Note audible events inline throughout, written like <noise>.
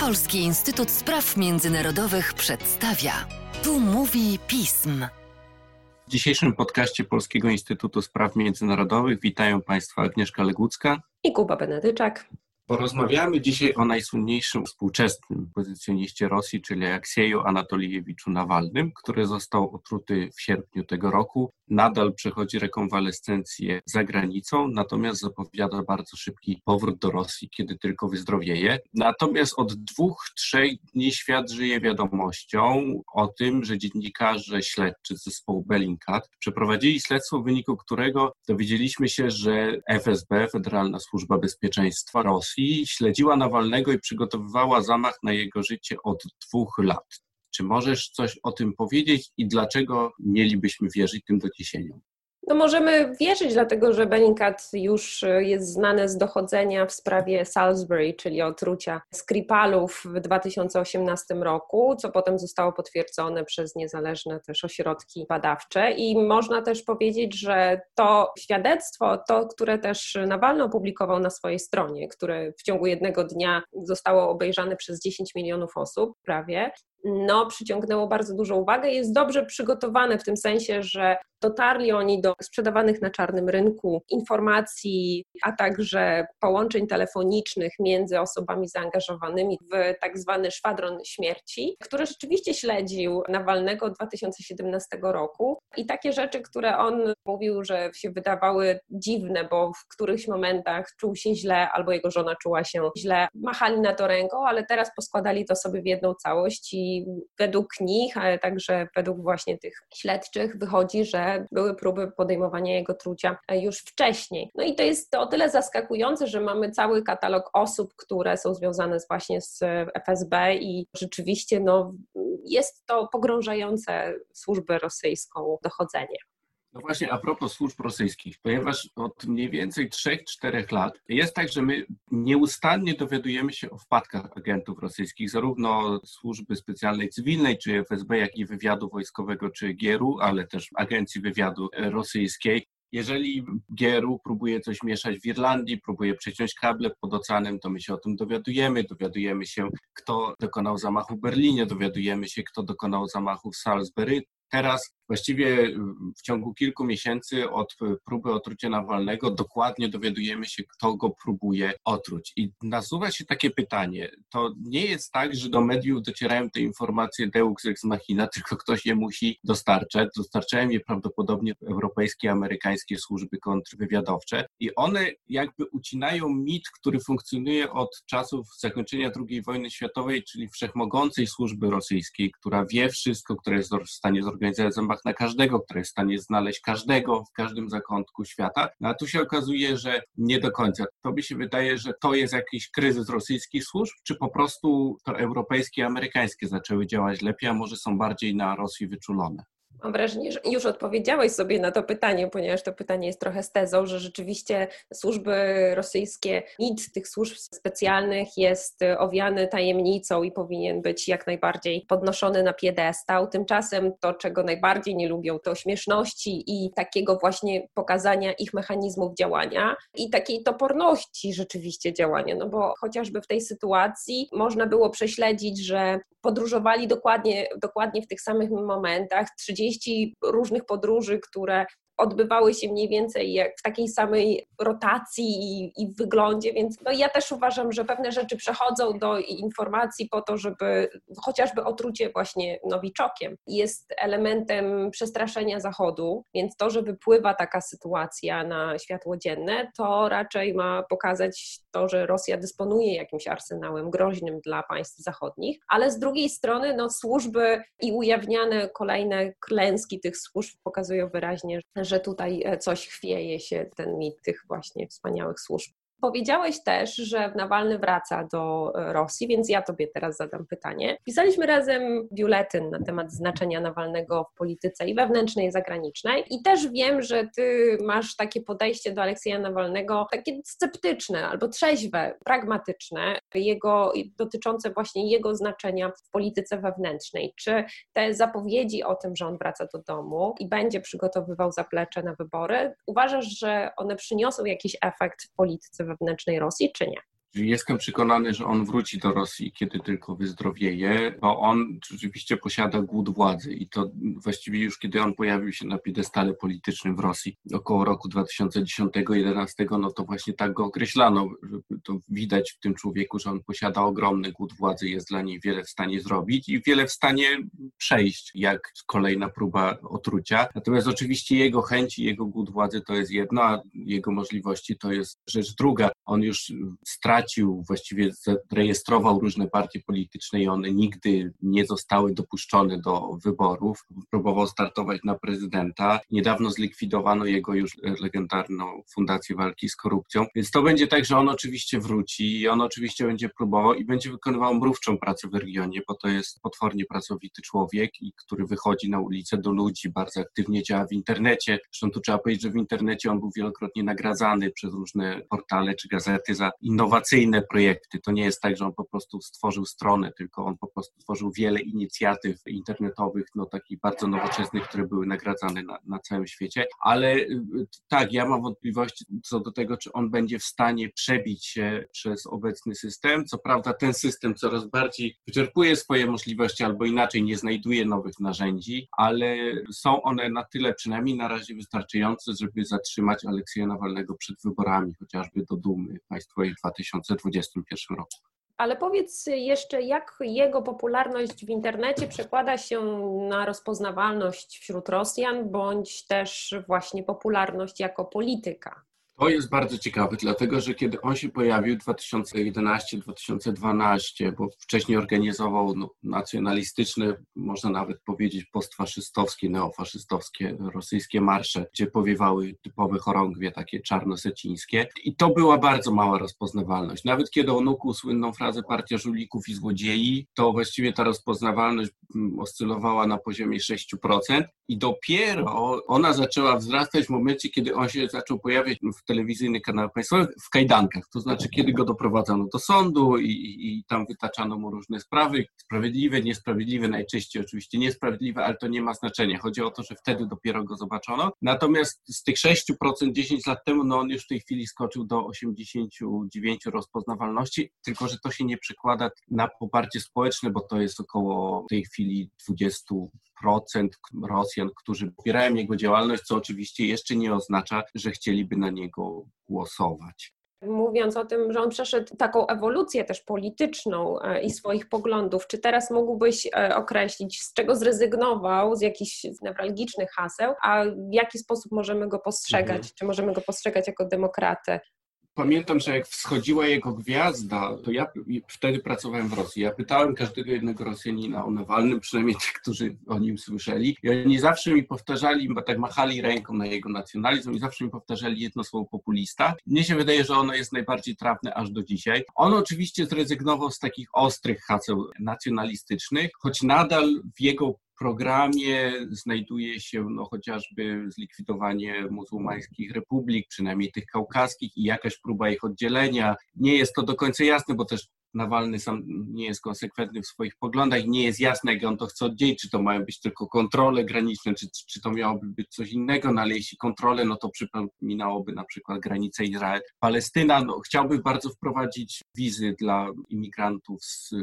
Polski Instytut Spraw Międzynarodowych przedstawia. Tu mówi pism. W dzisiejszym podcaście Polskiego Instytutu Spraw Międzynarodowych witają Państwa Agnieszka Legucka i Kuba Benedyczak. Porozmawiamy dzisiaj o najsłynniejszym współczesnym pozycjoniście Rosji, czyli Aleksieju Anatolijewiczu Nawalnym, który został otruty w sierpniu tego roku. Nadal przechodzi rekonwalescencję za granicą, natomiast zapowiada bardzo szybki powrót do Rosji, kiedy tylko wyzdrowieje. Natomiast od dwóch, trzech dni świat żyje wiadomością o tym, że dziennikarze śledczy z zespołu Bellingcat przeprowadzili śledztwo, w wyniku którego dowiedzieliśmy się, że FSB, Federalna Służba Bezpieczeństwa Rosji, Rosji śledziła Nawalnego i przygotowywała zamach na jego życie od dwóch lat. Czy możesz coś o tym powiedzieć i dlaczego mielibyśmy wierzyć tym doniesieniom? No możemy wierzyć, dlatego że Bellingcat już e, jest znany z dochodzenia w sprawie Salisbury, czyli otrucia Skripalów w 2018 roku, co potem zostało potwierdzone przez niezależne też ośrodki badawcze. I można też powiedzieć, że to świadectwo, to, które też Nawalny opublikował na swojej stronie, które w ciągu jednego dnia zostało obejrzane przez 10 milionów osób prawie, no, przyciągnęło bardzo dużą uwagę. Jest dobrze przygotowane w tym sensie, że dotarli oni do sprzedawanych na czarnym rynku informacji, a także połączeń telefonicznych między osobami zaangażowanymi w tak zwany szwadron śmierci, który rzeczywiście śledził Nawalnego od 2017 roku. I takie rzeczy, które on mówił, że się wydawały dziwne, bo w którychś momentach czuł się źle albo jego żona czuła się źle, machali na to ręką, ale teraz poskładali to sobie w jedną całość i według nich, ale także według właśnie tych śledczych wychodzi, że były próby podejmowania jego trucia już wcześniej. No i to jest o tyle zaskakujące, że mamy cały katalog osób, które są związane z właśnie z FSB i rzeczywiście no, jest to pogrążające służbę rosyjską dochodzenie. No właśnie, a propos służb rosyjskich, ponieważ od mniej więcej 3-4 lat jest tak, że my nieustannie dowiadujemy się o wpadkach agentów rosyjskich, zarówno służby specjalnej cywilnej, czy FSB, jak i wywiadu wojskowego, czy GIER-u, ale też agencji wywiadu rosyjskiej. Jeżeli GRU próbuje coś mieszać w Irlandii, próbuje przeciąć kable pod oceanem, to my się o tym dowiadujemy. Dowiadujemy się, kto dokonał zamachu w Berlinie, dowiadujemy się, kto dokonał zamachu w Salisbury. Teraz właściwie w ciągu kilku miesięcy od próby otrucia Nawalnego dokładnie dowiadujemy się, kto go próbuje otruć. I nasuwa się takie pytanie, to nie jest tak, że do mediów docierają te informacje deux ex machina, <laughs> tylko ktoś je musi dostarczać. Dostarczają je prawdopodobnie europejskie, amerykańskie służby kontrwywiadowcze i one jakby ucinają mit, który funkcjonuje od czasów zakończenia II wojny światowej, czyli wszechmogącej służby rosyjskiej, która wie wszystko, która jest w stanie zorganizować na każdego, który jest w stanie znaleźć każdego w każdym zakątku świata. No a tu się okazuje, że nie do końca. To mi się wydaje, że to jest jakiś kryzys rosyjskich służb, czy po prostu to europejskie, amerykańskie zaczęły działać lepiej, a może są bardziej na Rosji wyczulone. Mam wrażenie, że już odpowiedziałeś sobie na to pytanie, ponieważ to pytanie jest trochę z tezą, że rzeczywiście służby rosyjskie, mit tych służb specjalnych jest owiany tajemnicą i powinien być jak najbardziej podnoszony na piedestał. Tymczasem to, czego najbardziej nie lubią, to śmieszności i takiego właśnie pokazania ich mechanizmów działania i takiej toporności rzeczywiście działania, no bo chociażby w tej sytuacji można było prześledzić, że podróżowali dokładnie, dokładnie w tych samych momentach, 30 30 różnych podróży, które odbywały się mniej więcej jak w takiej samej rotacji i, i, wyglądzie, więc no ja też uważam, że pewne rzeczy przechodzą do informacji po to, żeby chociażby otrucie właśnie nowiczokiem jest elementem przestraszenia Zachodu, więc to, że wypływa taka sytuacja na światło dzienne, to raczej ma pokazać to, że Rosja dysponuje jakimś arsenałem groźnym dla państw zachodnich, ale z drugiej strony no, służby i ujawniane kolejne klęski tych służb pokazują wyraźnie, że tutaj e, coś chwieje się, ten mit tych właśnie wspaniałych służb. Powiedziałeś też, że Nawalny wraca do e, Rosji, więc ja Tobie teraz zadam pytanie. Pisaliśmy razem biuletyn na temat znaczenia Nawalnego w polityce i wewnętrznej, i zagranicznej. I też wiem, że Ty masz takie podejście do Aleksieja Nawalnego, takie sceptyczne albo trzeźwe, pragmatyczne, jego, dotyczące właśnie jego znaczenia w polityce wewnętrznej. Czy te zapowiedzi o tym, że on wraca do domu i będzie przygotowywał zaplecze na wybory, uważasz, że one przyniosą jakiś efekt w polityce wewnętrznej Rosji, czy nie? Jestem przekonany, że on wróci do Rosji, kiedy tylko wyzdrowieje, bo on rzeczywiście posiada głód władzy i to właściwie już kiedy on pojawił się na piedestale politycznym w Rosji około roku 2010-2011, no to właśnie tak go określano, to widać w tym człowieku, że on posiada ogromny głód władzy, jest dla niej wiele w stanie zrobić i wiele w stanie przejść, jak kolejna próba otrucia. Natomiast oczywiście jego chęci, jego głód władzy to jest jedno, a jego możliwości to jest rzecz druga. On już stracił, właściwie zarejestrował różne partie polityczne i one nigdy nie zostały dopuszczone do wyborów. Próbował startować na prezydenta. Niedawno zlikwidowano jego już legendarną Fundację Walki z Korupcją. Więc to będzie tak, że on oczywiście wróci i on oczywiście będzie próbował i będzie wykonywał mrówczą pracę w regionie, bo to jest potwornie pracowity człowiek, i który wychodzi na ulicę do ludzi, bardzo aktywnie działa w internecie. Zresztą tu trzeba powiedzieć, że w internecie on był wielokrotnie nagradzany przez różne portale czy gazety za innowacyjne projekty. To nie jest tak, że on po prostu stworzył stronę, tylko on po prostu stworzył wiele inicjatyw internetowych, no takich bardzo nowoczesnych, które były nagradzane na, na całym świecie. Ale y, tak, ja mam wątpliwości co do tego, czy on będzie w stanie przebić się przez obecny system. Co prawda ten system coraz bardziej wyczerpuje swoje możliwości, albo inaczej nie znajduje nowych narzędzi, ale są one na tyle przynajmniej na razie wystarczające, żeby zatrzymać Aleksieja Nawalnego przed wyborami, chociażby do Dumy państwowej w 2021 roku. Ale powiedz jeszcze, jak jego popularność w internecie przekłada się na rozpoznawalność wśród Rosjan, bądź też właśnie popularność jako polityka? To jest bardzo ciekawe, dlatego że kiedy on się pojawił 2011-2012, bo wcześniej organizował no, nacjonalistyczne, można nawet powiedzieć postfaszystowskie, neofaszystowskie rosyjskie marsze, gdzie powiewały typowe chorągwie, takie czarnosecińskie. I to była bardzo mała rozpoznawalność. Nawet kiedy on ukuł słynną frazę partia żulików i złodziei, to właściwie ta rozpoznawalność mm, oscylowała na poziomie 6%. I dopiero ona zaczęła wzrastać w momencie, kiedy on się zaczął pojawiać w telewizyjny kanał państwowy w kajdankach, to znaczy kiedy go doprowadzano do sądu i, i, tam wytaczano mu różne sprawy, sprawiedliwe, niesprawiedliwe, najczęściej oczywiście niesprawiedliwe, ale to nie ma znaczenia. Chodzi o to, że wtedy dopiero go zobaczono. Natomiast z tych 6% 10 lat temu, no on już w tej chwili skoczył do 89 rozpoznawalności, tylko że to się nie przekłada na poparcie społeczne, bo to jest około w tej chwili 20 procent Rosjan, którzy popierają jego działalność, co oczywiście jeszcze nie oznacza, że chcieliby na niego głosować mówiąc o tym, że on przeszedł taką ewolucję też polityczną e, i swoich poglądów, czy teraz mógłbyś e, określić, z czego zrezygnował, z jakichś newralgicznych haseł, a w jaki sposób możemy go postrzegać, mhm. czy możemy go postrzegać jako demokratę? Pamiętam, że jak wschodziła jego gwiazda, to ja wtedy pracowałem w Rosji. Ja pytałem każdego jednego Rosjanina o Nawalnym, przynajmniej tych, którzy o nim słyszeli. I oni zawsze mi powtarzali, bo tak machali ręką na jego nacjonalizm i zawsze mi powtarzali jedno słowo populista. Mnie się wydaje, że ono jest najbardziej trafne aż do dzisiaj. On oczywiście zrezygnował z takich ostrych haseł nacjonalistycznych, choć nadal w jego programie znajduje się no, chociażby zlikwidowanie muzułmańskich republik, przynajmniej tych kaukaskich i jakaś próba ich oddzielenia. Nie jest to do końca jasne, bo też Nawalny sam nie jest konsekwentny w swoich poglądach nie jest jasne, jak on to chce oddzielić, czy to mają być tylko kontrole graniczne, czy, czy to miałoby być coś innego, no ale jeśli kontrole, no to przypominałoby na przykład granicę Izrael-Palestyna. No, chciałby bardzo wprowadzić wizy dla imigrantów z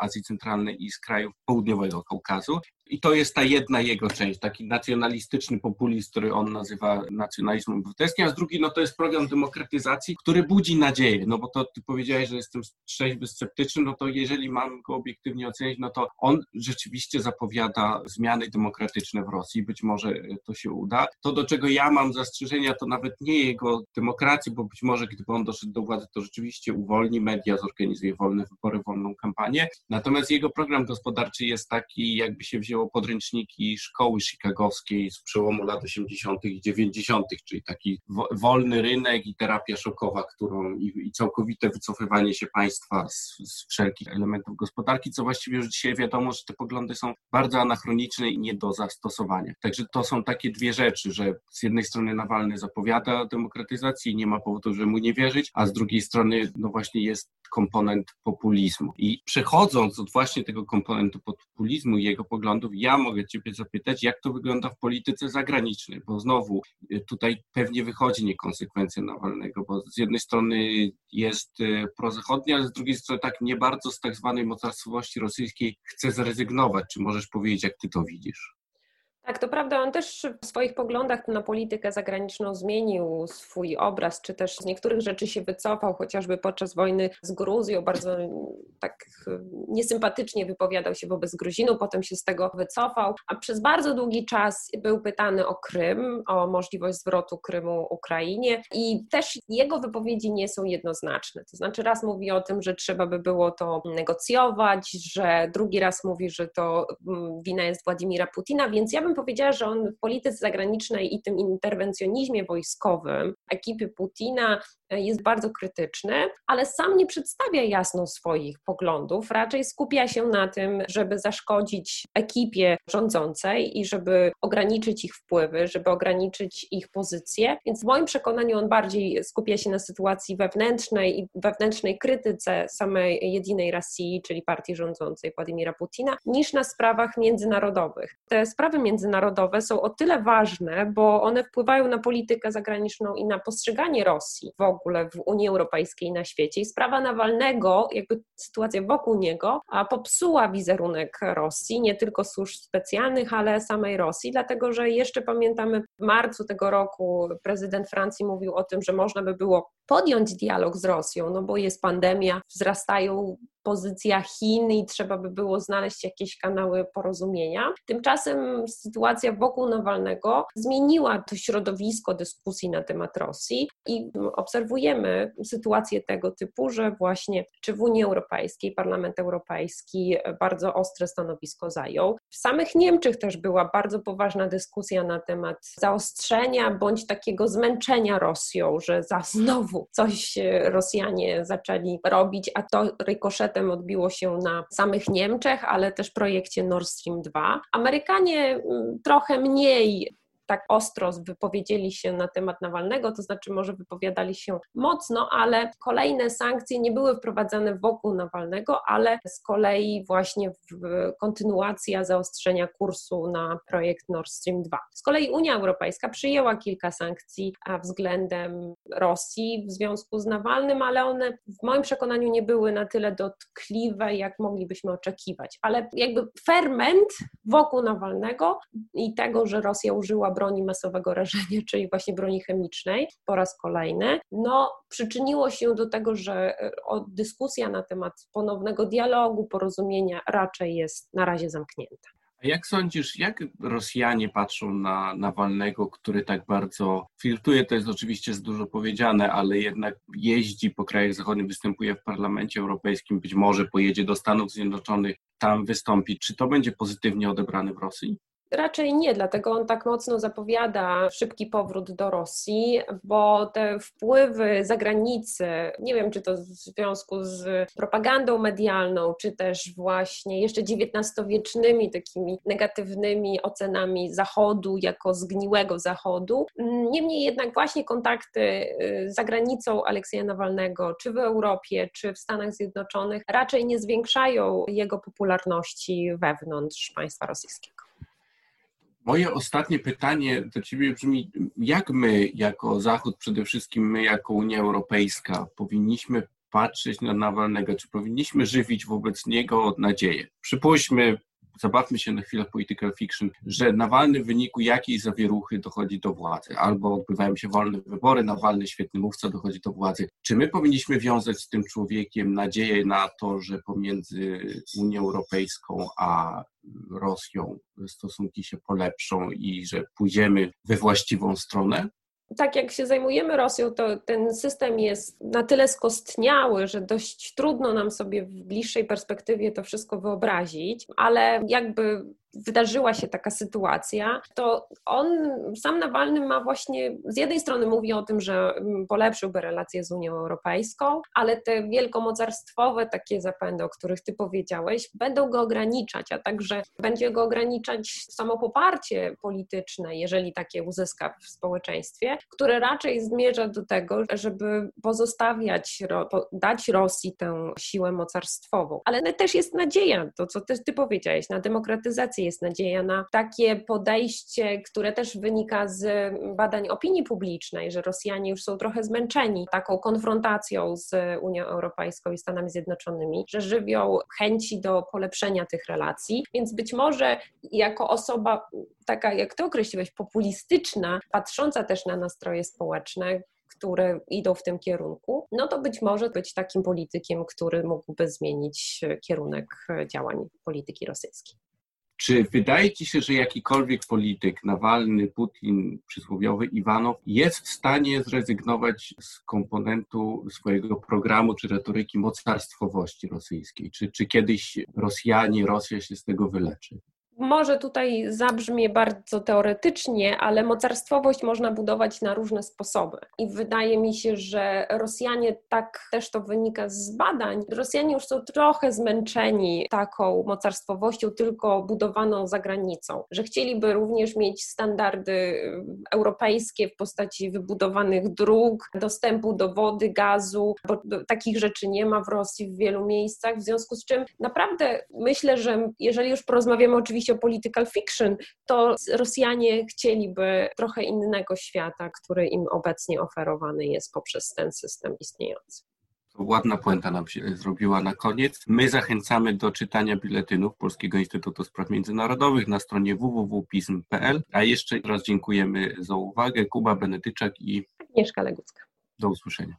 Azji Centralnej i z krajów południowego Kaukazu. I to jest ta jedna jego część, taki nacjonalistyczny populizm, który on nazywa nacjonalizmem obywatelskim, a z drugiej no to jest program demokratyzacji, który budzi nadzieję, no bo to ty powiedziałeś, że jestem trzeźwy sceptyczny, no to jeżeli mam go obiektywnie ocenić, no to on rzeczywiście zapowiada zmiany demokratyczne w Rosji, być może to się uda. To, do czego ja mam zastrzeżenia, to nawet nie jego demokracji, bo być może gdyby on doszedł do władzy, to rzeczywiście uwolni media, zorganizuje wolne wybory, wolną kampanię. Natomiast jego program gospodarczy jest taki, jakby się wziął wzięło podręczniki szkoły chicagowskiej z przełomu lat 80. i 90., czyli taki wolny rynek i terapia szokowa, którą i, i całkowite wycofywanie się państwa z, z, wszelkich elementów gospodarki, co właściwie już dzisiaj wiadomo, że te poglądy są bardzo anachroniczne i nie do zastosowania. Także to są takie dwie rzeczy, że z jednej strony Nawalny zapowiada demokratyzację i nie ma powodu, żeby mu nie wierzyć, a z drugiej strony no właśnie jest komponent populizmu. I przechodząc od właśnie tego komponentu populizmu i jego poglądów, ja mogę Ciebie zapytać, jak to wygląda w polityce zagranicznej, bo znowu y, tutaj pewnie wychodzi niekonsekwencja Nawalnego, bo z jednej strony jest y, prozachodni, ale z drugiej strony tak nie bardzo z tak zwanej mocarstwowości rosyjskiej chce zrezygnować. Czy możesz powiedzieć, jak Ty to widzisz? Tak, to prawda, on też w swoich poglądach na politykę zagraniczną zmienił swój obraz, czy też z niektórych rzeczy się wycofał, chociażby podczas wojny z Gruzją, bardzo tak niesympatycznie wypowiadał się wobec Gruzinu, potem się z tego wycofał, a przez bardzo długi czas był pytany o Krym, o możliwość zwrotu Krymu Ukrainie i też jego wypowiedzi nie są jednoznaczne. To znaczy raz mówi o tym, że trzeba by było to negocjować, że drugi raz mówi, że to mm, wina jest Władimira Putina, więc ja bym powiedziała, że on w polityce zagranicznej i tym interwencjonizmie wojskowym ekipy Putina jest bardzo krytyczny, ale sam nie przedstawia jasno swoich poglądów, raczej skupia się na tym, żeby zaszkodzić ekipie rządzącej i żeby ograniczyć ich wpływy, żeby ograniczyć ich pozycje. Więc w moim przekonaniu on bardziej skupia się na sytuacji wewnętrznej i wewnętrznej krytyce samej jedynej Rosji, czyli partii rządzącej Władimira Putina, niż na sprawach międzynarodowych. Te sprawy międzynarodowe są o tyle ważne, bo one wpływają na politykę zagraniczną i na postrzeganie Rosji w ogóle w Unii Europejskiej i na świecie. I sprawa Nawalnego, jakby sytuacja wokół niego, popsuła wizerunek Rosji, nie tylko służb specjalnych, ale samej Rosji, dlatego że jeszcze pamiętamy w marcu tego roku prezydent Francji mówił o tym, że można by było podjąć dialog z Rosją, no bo jest pandemia, wzrastają pozycja Chin i trzeba by było znaleźć jakieś kanały porozumienia. Tymczasem sytuacja wokół Nawalnego zmieniła to środowisko dyskusji na temat Rosji i obserwujemy sytuację tego typu, że właśnie czy w Unii Europejskiej Parlament Europejski bardzo ostre stanowisko zajął. W samych Niemczech też była bardzo poważna dyskusja na temat zaostrzenia bądź takiego zmęczenia Rosją, że za znowu coś Rosjanie zaczęli robić, a to rykoszetem odbiło się na samych Niemczech, ale też projekcie Nord Stream 2. Amerykanie mm, trochę mniej tak ostro wypowiedzieli się na temat Nawalnego, to znaczy może wypowiadali się mocno, ale kolejne sankcje nie były wprowadzane wokół Nawalnego, ale z kolei właśnie kontynuacja zaostrzenia kursu na projekt Nord Stream 2. Z kolei Unia Europejska przyjęła kilka sankcji względem Rosji w związku z Nawalnym, ale one w moim przekonaniu nie były na tyle dotkliwe, jak moglibyśmy oczekiwać. Ale jakby ferment wokół Nawalnego i tego, że Rosja użyła broni masowego rażenia, czyli właśnie broni chemicznej po raz kolejny, no przyczyniło się do tego, że e, dyskusja na temat ponownego dialogu, porozumienia raczej jest na razie zamknięta. A jak sądzisz, jak Rosjanie patrzą na Nawalnego, który tak bardzo flirtuje, to jest oczywiście z dużo powiedziane, ale jednak jeździ po krajach zachodnich, występuje w Parlamencie Europejskim, być może pojedzie do Stanów Zjednoczonych, tam wystąpi. Czy to będzie pozytywnie odebrane w Rosji? Raczej nie, dlatego on tak mocno zapowiada szybki powrót do Rosji, bo te wpływy zagranicy, nie wiem czy to w związku z propagandą medialną, czy też właśnie jeszcze XIX-wiecznymi takimi negatywnymi ocenami Zachodu jako zgniłego Zachodu. Niemniej jednak właśnie kontakty y, za granicą Aleksieja Nawalnego, czy w Europie, czy w Stanach Zjednoczonych, raczej nie zwiększają jego popularności wewnątrz państwa rosyjskiego. Moje ostatnie pytanie do Ciebie brzmi, jak my jako Zachód, przede wszystkim my jako Unia Europejska, powinniśmy patrzeć na Nawalnego, czy powinniśmy żywić wobec niego nadzieję? Przypuśćmy, zabawmy się na chwilę w political fiction, że Nawalny w wyniku jakiej zawieruchy dochodzi do władzy, albo odbywają się wolne wybory, Nawalny, świetny mówca, dochodzi do władzy. Czy my powinniśmy wiązać z tym człowiekiem nadzieję na to, że pomiędzy Unią Europejską a Rosją stosunki się polepszą i że pójdziemy we właściwą stronę? tak jak się zajmujemy Rosją, to ten system jest na tyle skostniały, że dość trudno nam sobie w bliższej perspektywie to wszystko wyobrazić, ale jakby wydarzyła się taka sytuacja, to on, sam Nawalny ma właśnie, z jednej strony mówi o tym, że polepszyłby relacje z Unią Europejską, ale te wielkomocarstwowe takie zapędy, o których ty powiedziałeś, będą go ograniczać, a także będzie go ograniczać samo poparcie polityczne, jeżeli takie uzyska w społeczeństwie, które raczej zmierza do tego, żeby pozostawiać, dać Rosji tę siłę mocarstwową. Ale też jest nadzieja, to co ty, ty powiedziałeś, na demokratyzację negocjacje, jest nadzieja na takie podejście, które też wynika z badań opinii publicznej, że Rosjanie już są trochę zmęczeni taką konfrontacją z Unią Europejską i Stanami Zjednoczonymi, że żywią chęci do polepszenia tych relacji. Więc być może jako osoba taka, jak ty określiłeś, populistyczna, patrząca też na nastroje społeczne, które idą w tym kierunku, no to być może być takim politykiem, który mógłby zmienić kierunek działań polityki rosyjskiej. Czy wydaje Ci się, że jakikolwiek polityk, Nawalny, Putin, przysłowiowy Iwanow, jest w stanie zrezygnować z komponentu swojego programu czy retoryki mocarstwowości rosyjskiej? Czy, czy kiedyś Rosjanie, Rosja się z tego wyleczy? Może tutaj zabrzmie bardzo teoretycznie, ale mocarstwowość można budować na różne sposoby. I wydaje mi się, że Rosjanie, tak też to wynika z badań, Rosjanie już są trochę zmęczeni taką mocarstwowością tylko budowaną za granicą, że chcieliby również mieć standardy y, europejskie w postaci wybudowanych dróg, dostępu do wody, gazu, bo takich rzeczy nie ma w Rosji w wielu miejscach, w związku z czym naprawdę myślę, że jeżeli już porozmawiamy oczywiście o political fiction, to Rosjanie chcieliby trochę innego świata, który im obecnie oferowany jest poprzez ten system istniejący. Ładna puenta nam się zrobiła na koniec. My zachęcamy do czytania biletynów Polskiego Instytutu Spraw Międzynarodowych na stronie www.pism.pl. A jeszcze raz dziękujemy za uwagę. Kuba Benetyczak i Agnieszka Legucka. Do usłyszenia.